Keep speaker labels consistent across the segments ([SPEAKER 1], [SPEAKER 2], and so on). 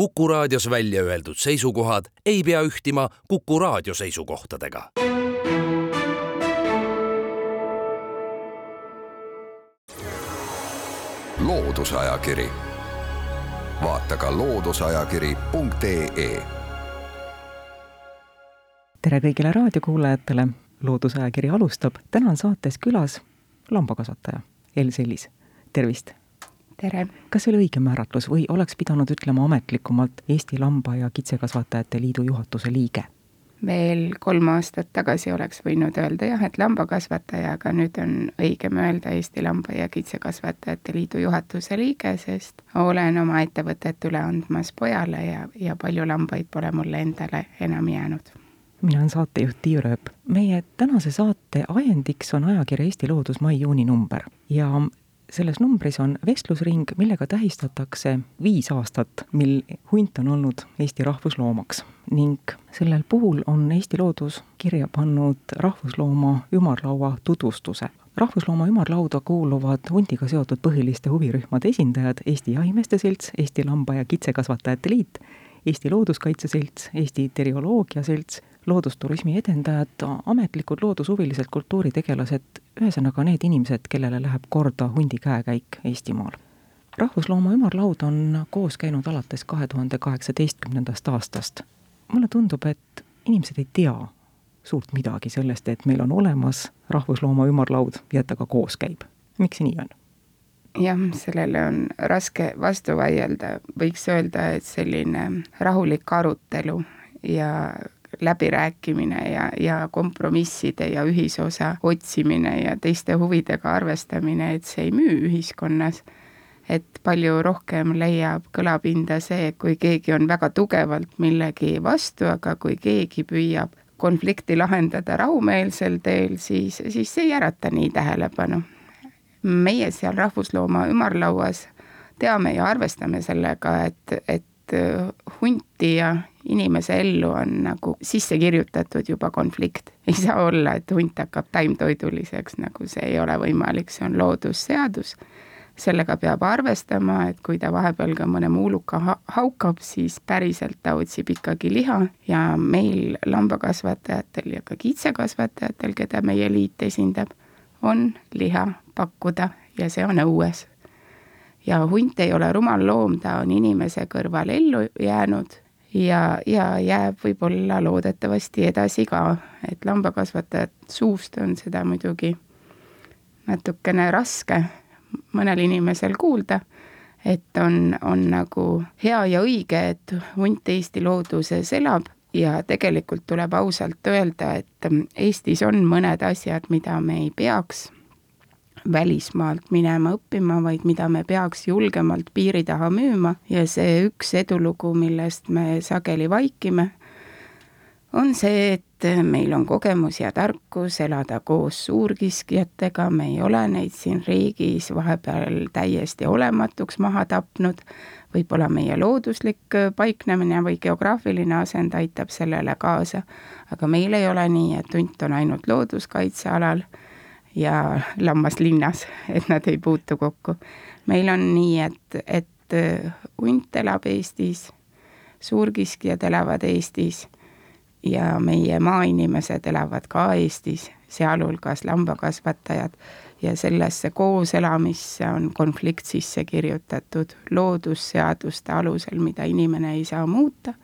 [SPEAKER 1] Kuku raadios välja öeldud seisukohad ei pea ühtima Kuku raadio seisukohtadega.
[SPEAKER 2] loodusajakiri, vaata ka looduseajakiri.ee.
[SPEAKER 3] tere kõigile raadiokuulajatele, Loodusajakiri alustab, täna on saates külas lambakasvataja El Sellis, tervist
[SPEAKER 4] tere!
[SPEAKER 3] kas see oli õige määratlus või oleks pidanud ütlema ametlikumalt Eesti Lamba- ja Kitsekasvatajate Liidu juhatuse liige?
[SPEAKER 4] veel kolm aastat tagasi oleks võinud öelda jah, et lambakasvataja, aga nüüd on õigem öelda Eesti Lamba- ja Kitsekasvatajate Liidu juhatuse liige, sest olen oma ettevõtet üle andmas pojale ja, ja palju lambaid pole mulle endale enam jäänud
[SPEAKER 3] mina olen saatejuht Tiiu Rööp. meie tänase saate ajendiks on ajakirja Eesti Loodus mai-juuni number ja selles numbris on vestlusring, millega tähistatakse viis aastat, mil hunt on olnud Eesti rahvusloomaks ning sellel puhul on Eesti Loodus kirja pannud rahvuslooma ümarlaua tutvustuse. rahvuslooma ümarlauda kuuluvad hundiga seotud põhiliste huvirühmade esindajad Eesti Jahimeeste Selts, Eesti Lamba- ja Kitsekasvatajate Liit, Eesti Looduskaitse Selts, Eesti Terioloogia Selts, loodusturismi edendajad, ametlikud loodushuvilised kultuuritegelased, ühesõnaga need inimesed, kellele läheb korda hundi käekäik Eestimaal. rahvuslooma ümarlaud on koos käinud alates kahe tuhande kaheksateistkümnendast aastast. mulle tundub, et inimesed ei tea suurt midagi sellest, et meil on olemas rahvuslooma ümarlaud ja et ta ka koos käib. miks see nii on?
[SPEAKER 4] Jah, sellele on raske vastu vaielda, võiks öelda, et selline rahulik arutelu ja läbirääkimine ja, ja kompromisside ja ühisosa otsimine ja teiste huvidega arvestamine, et see ei müü ühiskonnas. et palju rohkem leiab kõlapinda see, kui keegi on väga tugevalt millegi vastu, aga kui keegi püüab konflikti lahendada rahumeelsel teel, siis, siis see ei ärata nii tähelepanu. Meie seal Rahvuslooma ümarlauas teame ja arvestame sellega, et, et hunti ja inimese ellu on nagu sisse kirjutatud juba konflikt. ei saa olla, et hunt hakkab taimtoiduliseks, nagu see ei ole võimalik, see on loodusseadus. sellega peab arvestama, et kui ta vahepeal ka mõne muuluka ha haukab, siis päriselt ta otsib ikkagi liha ja meil lambakasvatajatel ja ka kitsekasvatajatel, keda meie liit esindab, on liha pakkuda ja see on õues. Ja hunt ei ole rumal loom, ta on inimese kõrval ellu jäänud ja, ja jääb võib-olla loodetavasti edasi ka, et lambakasvatajat suust on seda muidugi natukene raske mõnel inimesel kuulda, et on, on nagu hea ja õige, et hunt Eesti looduses elab ja tegelikult tuleb ausalt öelda, et Eestis on mõned asjad, mida me ei peaks välismaalt minema õppima, vaid mida me peaks julgemalt piiri taha müüma. Ja see üks edulugu, millest me sageli vaikime, on see, et meil on kogemus ja tarkus elada koos suurkiskjatega, me ei ole neid siin riigis vahepeal täiesti olematuks maha tapnud, võib-olla meie looduslik paiknemine või geograafiline asend aitab sellele kaasa, aga meil ei ole nii, et hunt on ainult looduskaitsealal ja lammas linnas, et nad ei puutu kokku. meil on nii, et, et äh, hunt elab Eestis, suurkiskjad elavad Eestis ja meie maainimesed elavad ka Eestis, sealhulgas lambakasvatajad, ja sellesse kooselamisse on konflikt sisse kirjutatud. Loodusseaduste alusel, mida inimene ei saa muuta,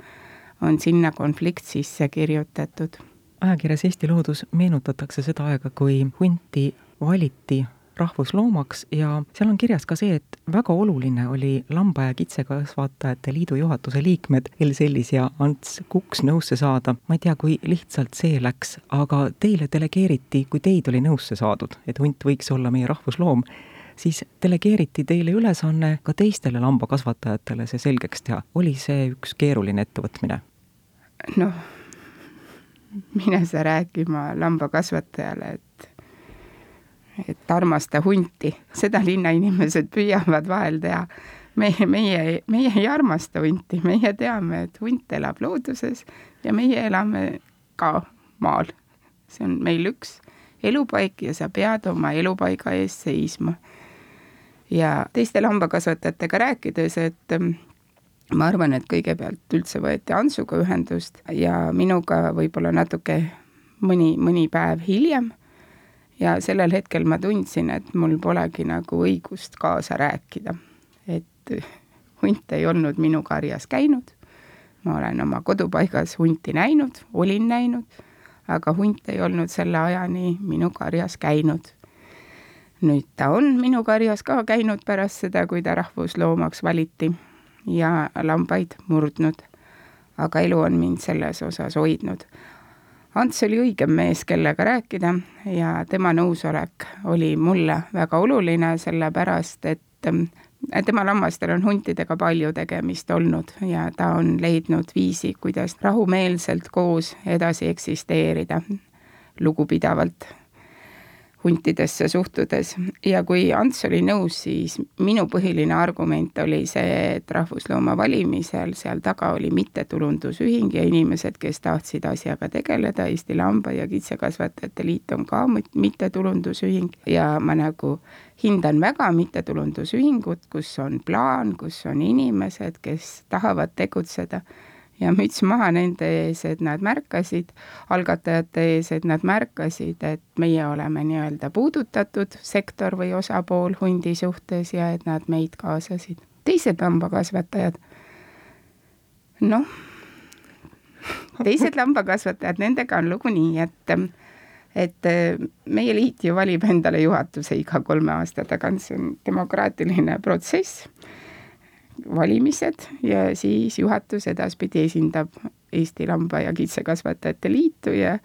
[SPEAKER 4] on sinna konflikt sisse kirjutatud.
[SPEAKER 3] Ajakirjas Eesti Loodus meenutatakse seda aega, kui hunti valiti rahvusloomaks ja seal on kirjas ka see, et väga oluline oli Lamba- ja Kitsekasvatajate Liidu juhatuse liikmed El Sellis ja Ants Kuks nõusse saada. ma ei tea, kui lihtsalt see läks, aga teile delegeeriti, kui teid oli nõusse saadud, et hunt võiks olla meie rahvusloom, siis delegeeriti teile ülesanne ka teistele lambakasvatajatele see selgeks teha. oli see üks keeruline ettevõtmine?
[SPEAKER 4] noh mine sa rääkima lambakasvatajale, et et armasta hunti, seda linnainimesed püüavad vahel teha. meie, meie, meie ei armasta hunti, meie teame, et hunt elab looduses ja meie elame ka maal. see on meil üks elupaik ja sa pead oma elupaiga eest seisma. ja teiste lambakasvatajatega rääkides, et ma arvan, et kõigepealt üldse võeti Antsuga ühendust ja minuga võib-olla natuke mõni, mõni päev hiljem ja sellel hetkel ma tundsin, et mul polegi nagu õigust kaasa rääkida. et hunt ei olnud minu karjas käinud, ma olen oma kodupaigas hunti näinud, olin näinud, aga hunt ei olnud selle ajani minu karjas käinud. nüüd ta on minu karjas ka käinud pärast seda, kui ta rahvusloomaks valiti ja lambaid murdnud. aga elu on mind selles osas hoidnud Ants oli õigem mees, kellega rääkida ja tema nõusolek oli mulle väga oluline, sellepärast et ähm, tema lammastel on huntidega palju tegemist olnud ja ta on leidnud viisi, kuidas rahumeelselt koos edasi eksisteerida, lugupidavalt huntidesse suhtudes. Ja kui Ants oli nõus, siis minu põhiline argument oli see, et rahvuslooma valimisel seal taga oli mittetulundusühing ja inimesed, kes tahtsid asjaga tegeleda, Eesti Lamba- ja Kitsekasvatajate Liit on ka mittetulundusühing. Ja ma nagu hindan väga mittetulundusühingut, kus on plaan, kus on inimesed, kes tahavad tegutseda ja müts maha nende ees, et nad märkasid, algatajate ees, et nad märkasid, et meie oleme nii-öelda puudutatud sektor või osapool hundi suhtes ja et nad meid kaasasid. teised lambakasvatajad, noh, teised lambakasvatajad, nendega on lugu nii, et et meie liit ju valib endale juhatuse iga kolme aasta tagant, see on demokraatiline protsess valimised ja siis juhatus edaspidi esindab Eesti Lamba- ja Kitsekasvatajate Liitu ja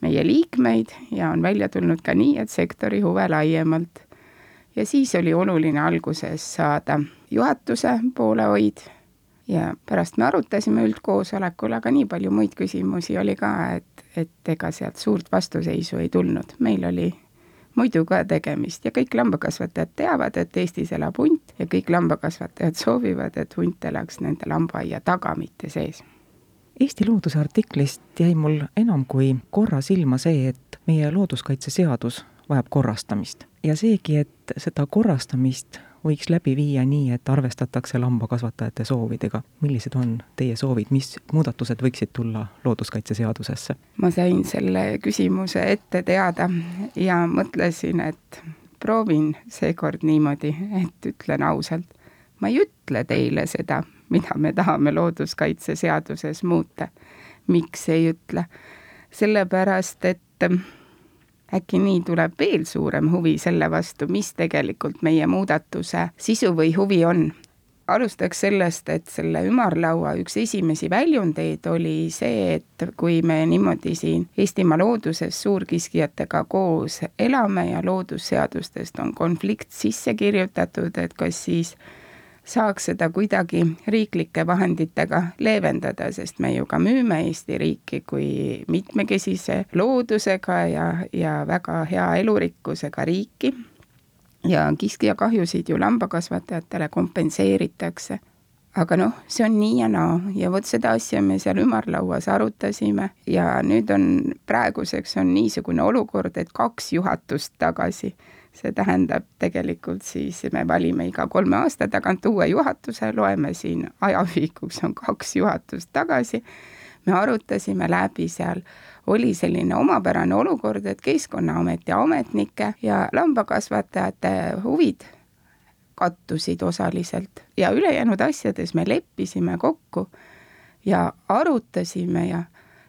[SPEAKER 4] meie liikmeid ja on välja tulnud ka nii, et sektori huve laiemalt. ja siis oli oluline alguses saada juhatuse poolehoid ja pärast me arutasime üldkoosolekul, aga nii palju muid küsimusi oli ka, et, et ega sealt suurt vastuseisu ei tulnud, meil oli muidu ka tegemist ja kõik lambakasvatajad teavad, et Eestis elab hunt ja kõik lambakasvatajad soovivad, et hunt elaks nende lambaaia taga, mitte sees.
[SPEAKER 3] Eesti Looduse artiklist jäi mul enam kui korra silma see, et meie looduskaitseseadus vajab korrastamist ja seegi, et seda korrastamist võiks läbi viia nii, et arvestatakse lambakasvatajate soovidega. millised on teie soovid, mis muudatused võiksid tulla looduskaitseseadusesse?
[SPEAKER 4] ma sain selle küsimuse ette teada ja mõtlesin, et proovin seekord niimoodi, et ütlen ausalt, ma ei ütle teile seda, mida me tahame looduskaitseseaduses muuta. miks ei ütle? sellepärast, et äkki nii tuleb veel suurem huvi selle vastu, mis tegelikult meie muudatuse sisu või huvi on. alustaks sellest, et selle ümarlaua üks esimesi väljundeid oli see, et kui me niimoodi siin Eestimaa looduses suurkiskjatega koos elame ja loodusseadustest on konflikt sisse kirjutatud, et kas siis saaks seda kuidagi riiklike vahenditega leevendada, sest me ju ka müüme Eesti riiki kui mitmekesise loodusega ja, ja väga hea elurikkusega riiki. ja kiskjakahjusid ju lambakasvatajatele kompenseeritakse. aga noh, see on nii ja naa ja vot seda asja me seal ümarlauas arutasime ja nüüd on, praeguseks on niisugune olukord, et kaks juhatust tagasi see tähendab tegelikult siis me valime iga kolme aasta tagant uue juhatuse, loeme siin ajavihikuks on kaks juhatust tagasi, me arutasime läbi seal, oli selline omapärane olukord, et Keskkonnaameti ametnike ja lambakasvatajate huvid kattusid osaliselt. Ja ülejäänud asjades me leppisime kokku ja arutasime ja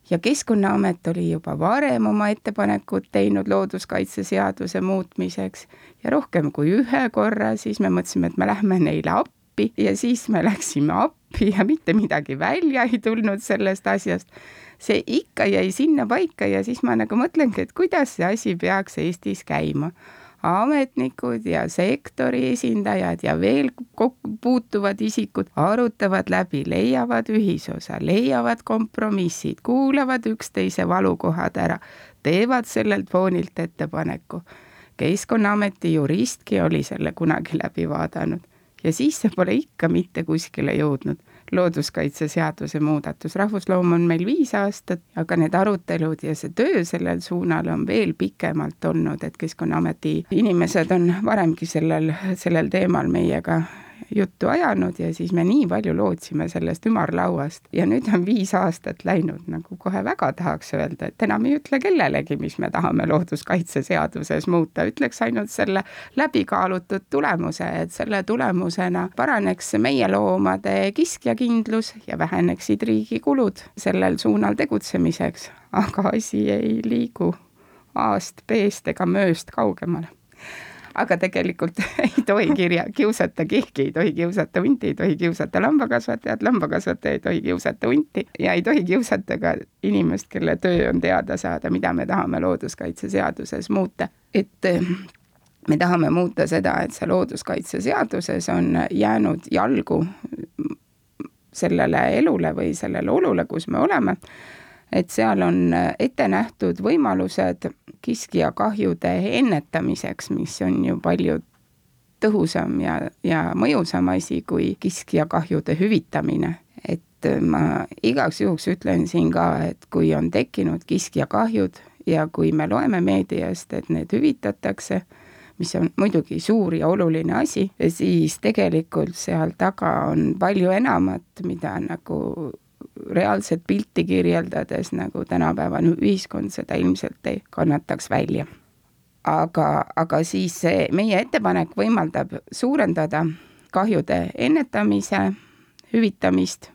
[SPEAKER 4] ja Keskkonnaamet oli juba varem oma ettepanekud teinud looduskaitseseaduse muutmiseks. Ja rohkem kui ühe korra, siis me mõtlesime, et me lähme neile appi. Ja siis me läksime appi ja mitte midagi välja ei tulnud sellest asjast. see ikka jäi sinna paika ja siis ma nagu mõtlengi, et kuidas see asi peaks Eestis käima ametnikud ja sektori esindajad ja veel kokku puutuvad isikud arutavad läbi, leiavad ühisosa, leiavad kompromissid, kuulavad üksteise valukohad ära, teevad sellelt foonilt ettepaneku. keskkonnaameti juristki oli selle kunagi läbi vaadanud ja siis see pole ikka mitte kuskile jõudnud looduskaitseseaduse muudatus, rahvusloom on meil viis aastat, aga need arutelud ja see töö sellel suunal on veel pikemalt olnud, et Keskkonnaameti inimesed on varemgi sellel, sellel teemal meiega juttu ajanud ja siis me nii palju lootsime sellest ümarlauast ja nüüd on viis aastat läinud, nagu kohe väga tahaks öelda, et enam ei ütle kellelegi, mis me tahame looduskaitseseaduses muuta, ütleks ainult selle läbikaalutud tulemuse, et selle tulemusena paraneks meie loomade kiskjakindlus ja väheneksid riigi kulud sellel suunal tegutsemiseks, aga asi ei liigu A-st, B-st ega mööst kaugemale aga tegelikult ei tohi kirja, kiusata keegi, ei tohi kiusata hunti, ei tohi kiusata lambakasvatajat, lambakasvataja ei tohi kiusata hunti ja ei tohi kiusata ka inimest, kelle töö on teada saada, mida me tahame looduskaitseseaduses muuta. et eh, me tahame muuta seda, et see looduskaitseseaduses on jäänud jalgu sellele elule või sellele olule, kus me oleme et seal on äh, ette nähtud võimalused kiskjakahjude ennetamiseks, mis on ju palju tõhusam ja, ja mõjusam asi kui kiskjakahjude hüvitamine. et äh, ma igaks juhuks ütlen siin ka, et kui on tekkinud kiskjakahjud ja kui me loeme meediast, et need hüvitatakse, mis on muidugi suur ja oluline asi, siis tegelikult seal taga on palju enamat, mida nagu reaalset pilti kirjeldades, nagu tänapäevane ühiskond seda ilmselt ei kannataks välja. aga, aga siis meie ettepanek võimaldab suurendada kahjude ennetamise, hüvitamist,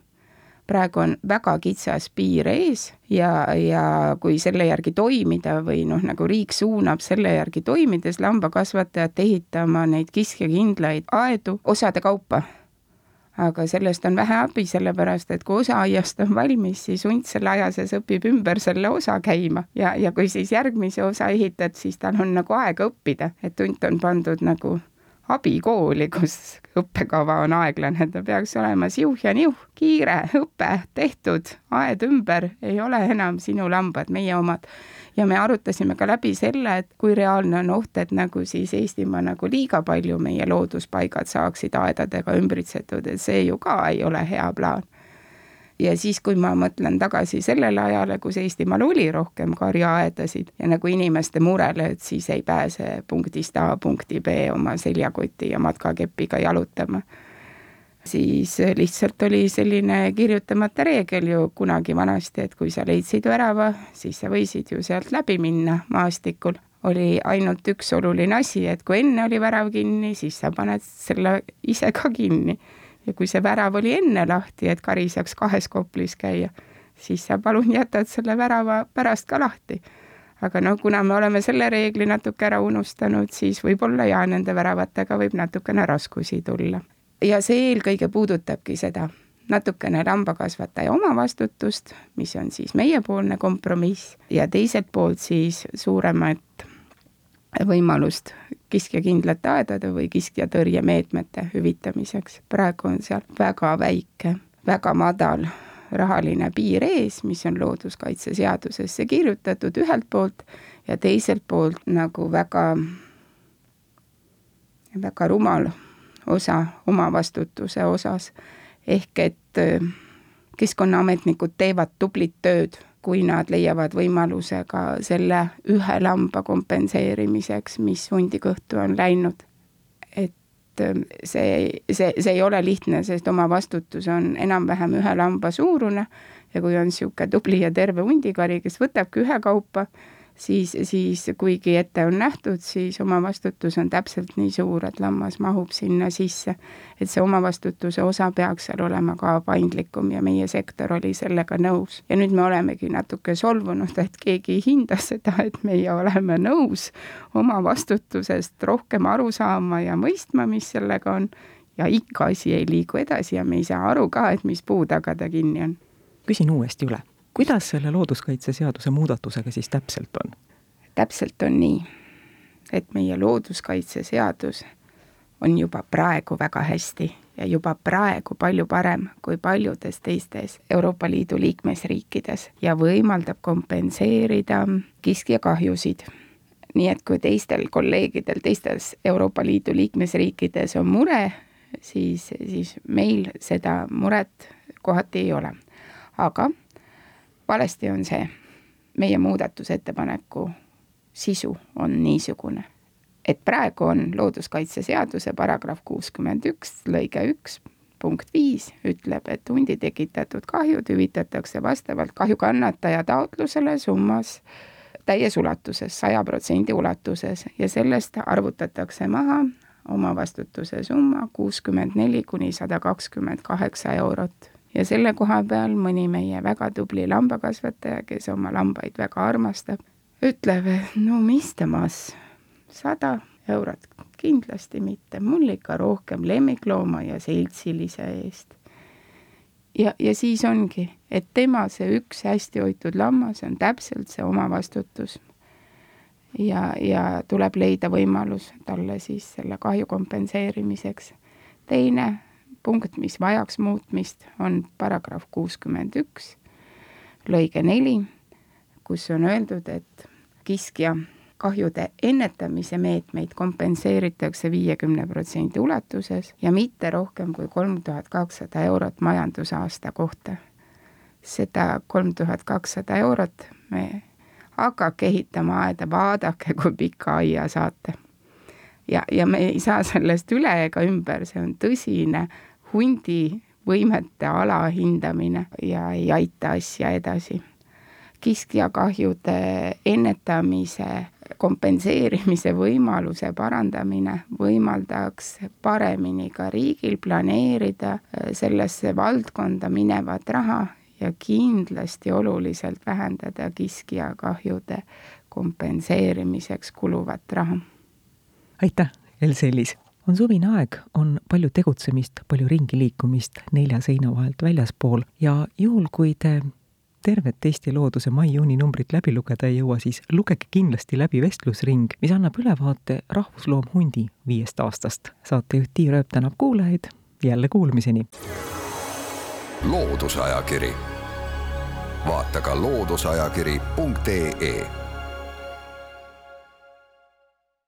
[SPEAKER 4] praegu on väga kitsas piir ees ja, ja kui selle järgi toimida või noh, nagu riik suunab selle järgi toimides lambakasvatajat ehitama neid kiskjakindlaid aedu osade kaupa aga sellest on vähe abi, sellepärast et kui osa aiast on valmis, siis hunt selle aja sees õpib ümber selle osa käima. Ja, ja kui siis järgmise osa ehitad, siis tal on nagu aega õppida, et hunt on pandud nagu abikooli, kus õppekava on aeglane, ta peaks olema siuh ja niuh, kiire õpe tehtud, aed ümber, ei ole enam sinu lambad, meie omad ja me arutasime ka läbi selle, et kui reaalne on oht, et nagu siis Eestimaa nagu liiga palju meie looduspaigad saaksid aedadega ümbritsetud, et see ju ka ei ole hea plaan. ja siis, kui ma mõtlen tagasi sellele ajale, kus Eestimaal oli rohkem karjaaedasid ja nagu inimeste murele, et siis ei pääse punktist A punkti B oma seljakoti ja matkakepiga jalutama siis lihtsalt oli selline kirjutamata reegel ju kunagi vanasti, et kui sa leidsid värava, siis sa võisid ju sealt läbi minna maastikul. oli ainult üks oluline asi, et kui enne oli värav kinni, siis sa paned selle ise ka kinni. ja kui see värav oli enne lahti, et kari saaks kahes koplis käia, siis sa palun jätad selle värava pärast ka lahti aga no kuna me oleme selle reegli natuke ära unustanud, siis võib-olla jaa, nende väravatega võib natukene raskusi tulla ja see eelkõige puudutabki seda natukene lambakasvataja omavastutust, mis on siis meiepoolne kompromiss ja teiselt poolt siis suuremat võimalust kiskjakindlate aedade või kiskjatõrjemeetmete hüvitamiseks. praegu on seal väga väike, väga madal rahaline piir ees, mis on looduskaitseseadusesse kirjutatud ühelt poolt ja teiselt poolt nagu väga, väga rumal osa omavastutuse osas. ehk et äh, keskkonnaametnikud teevad tublit tööd, kui nad leiavad võimaluse ka selle ühe lamba kompenseerimiseks, mis hundi kõhtu on läinud. et äh, see, see, see ei ole lihtne, sest omavastutus on enam-vähem ühe lamba suurune ja kui on niisugune tubli ja terve hundikari, kes võtabki ühekaupa, siis, siis kuigi ette on nähtud, siis omavastutus on täpselt nii suur, et lammas mahub sinna sisse. et see omavastutuse osa peaks seal olema ka paindlikum ja meie sektor oli sellega nõus. ja nüüd me olemegi natuke solvunud, et keegi ei hinda seda, et meie oleme nõus omavastutusest rohkem aru saama ja mõistma, mis sellega on, ja ikka asi ei liigu edasi ja me ei saa aru ka, et mis puu taga ta kinni on.
[SPEAKER 3] küsin uuesti üle kuidas selle looduskaitseseaduse muudatusega siis täpselt on?
[SPEAKER 4] täpselt on nii, et meie looduskaitseseadus on juba praegu väga hästi ja juba praegu palju parem kui paljudes teistes Euroopa Liidu liikmesriikides ja võimaldab kompenseerida kiskjakahjusid. nii et kui teistel kolleegidel teistes Euroopa Liidu liikmesriikides on mure, siis, siis meil seda muret kohati ei ole. aga valesti on see, meie muudatusettepaneku sisu on niisugune, et praegu on looduskaitseseaduse paragrahv kuuskümmend üks lõige üks punkt viis ütleb, et hundi tekitatud kahjud hüvitatakse vastavalt kahju kannataja taotlusele summas täies ulatuses, saja protsendi ulatuses ja sellest arvutatakse maha omavastutuse summa kuuskümmend neli kuni sada kakskümmend kaheksa eurot. Ja selle koha peal mõni meie väga tubli lambakasvataja, kes oma lambaid väga armastab, ütleb, et no mis temas, sada eurot kindlasti mitte, mul ikka rohkem lemmiklooma ja seltsilise eest. ja, ja siis ongi, et tema see üks hästi hoitud lammas on täpselt see omavastutus ja, ja tuleb leida võimalus talle siis selle kahju kompenseerimiseks. teine punkt, mis vajaks muutmist, on paragrahv kuuskümmend üks, lõige neli, kus on öeldud, et kiskja kahjude ennetamise meetmeid kompenseeritakse viiekümne protsendi ulatuses ja mitte rohkem kui kolm tuhat kakssada eurot majandusaasta kohta. seda kolm tuhat kakssada eurot me hakake ehitama aeda, vaadake, kui pika aia saate. Ja, ja me ei saa sellest üle ega ümber, see on tõsine hundi võimete alahindamine ja ei aita asja edasi. kiskjakahjude ennetamise kompenseerimise võimaluse parandamine võimaldaks paremini ka riigil planeerida sellesse valdkonda minevat raha ja kindlasti oluliselt vähendada kiskjakahjude kompenseerimiseks kuluvat raha.
[SPEAKER 3] Aitäh, Elselis! on suvine aeg, on palju tegutsemist, palju ringi liikumist nelja seina vahelt väljaspool ja juhul, kui te tervet Eesti looduse mai-juuni numbrit läbi lugeda ei jõua, siis lugege kindlasti läbi vestlusring, mis annab ülevaate rahvusloom hundi viiest aastast. saatejuht Tiia Rööp tänab kuulajaid, jälle kuulmiseni!
[SPEAKER 2] loodusajakiri, vaata ka looduseajakiri.ee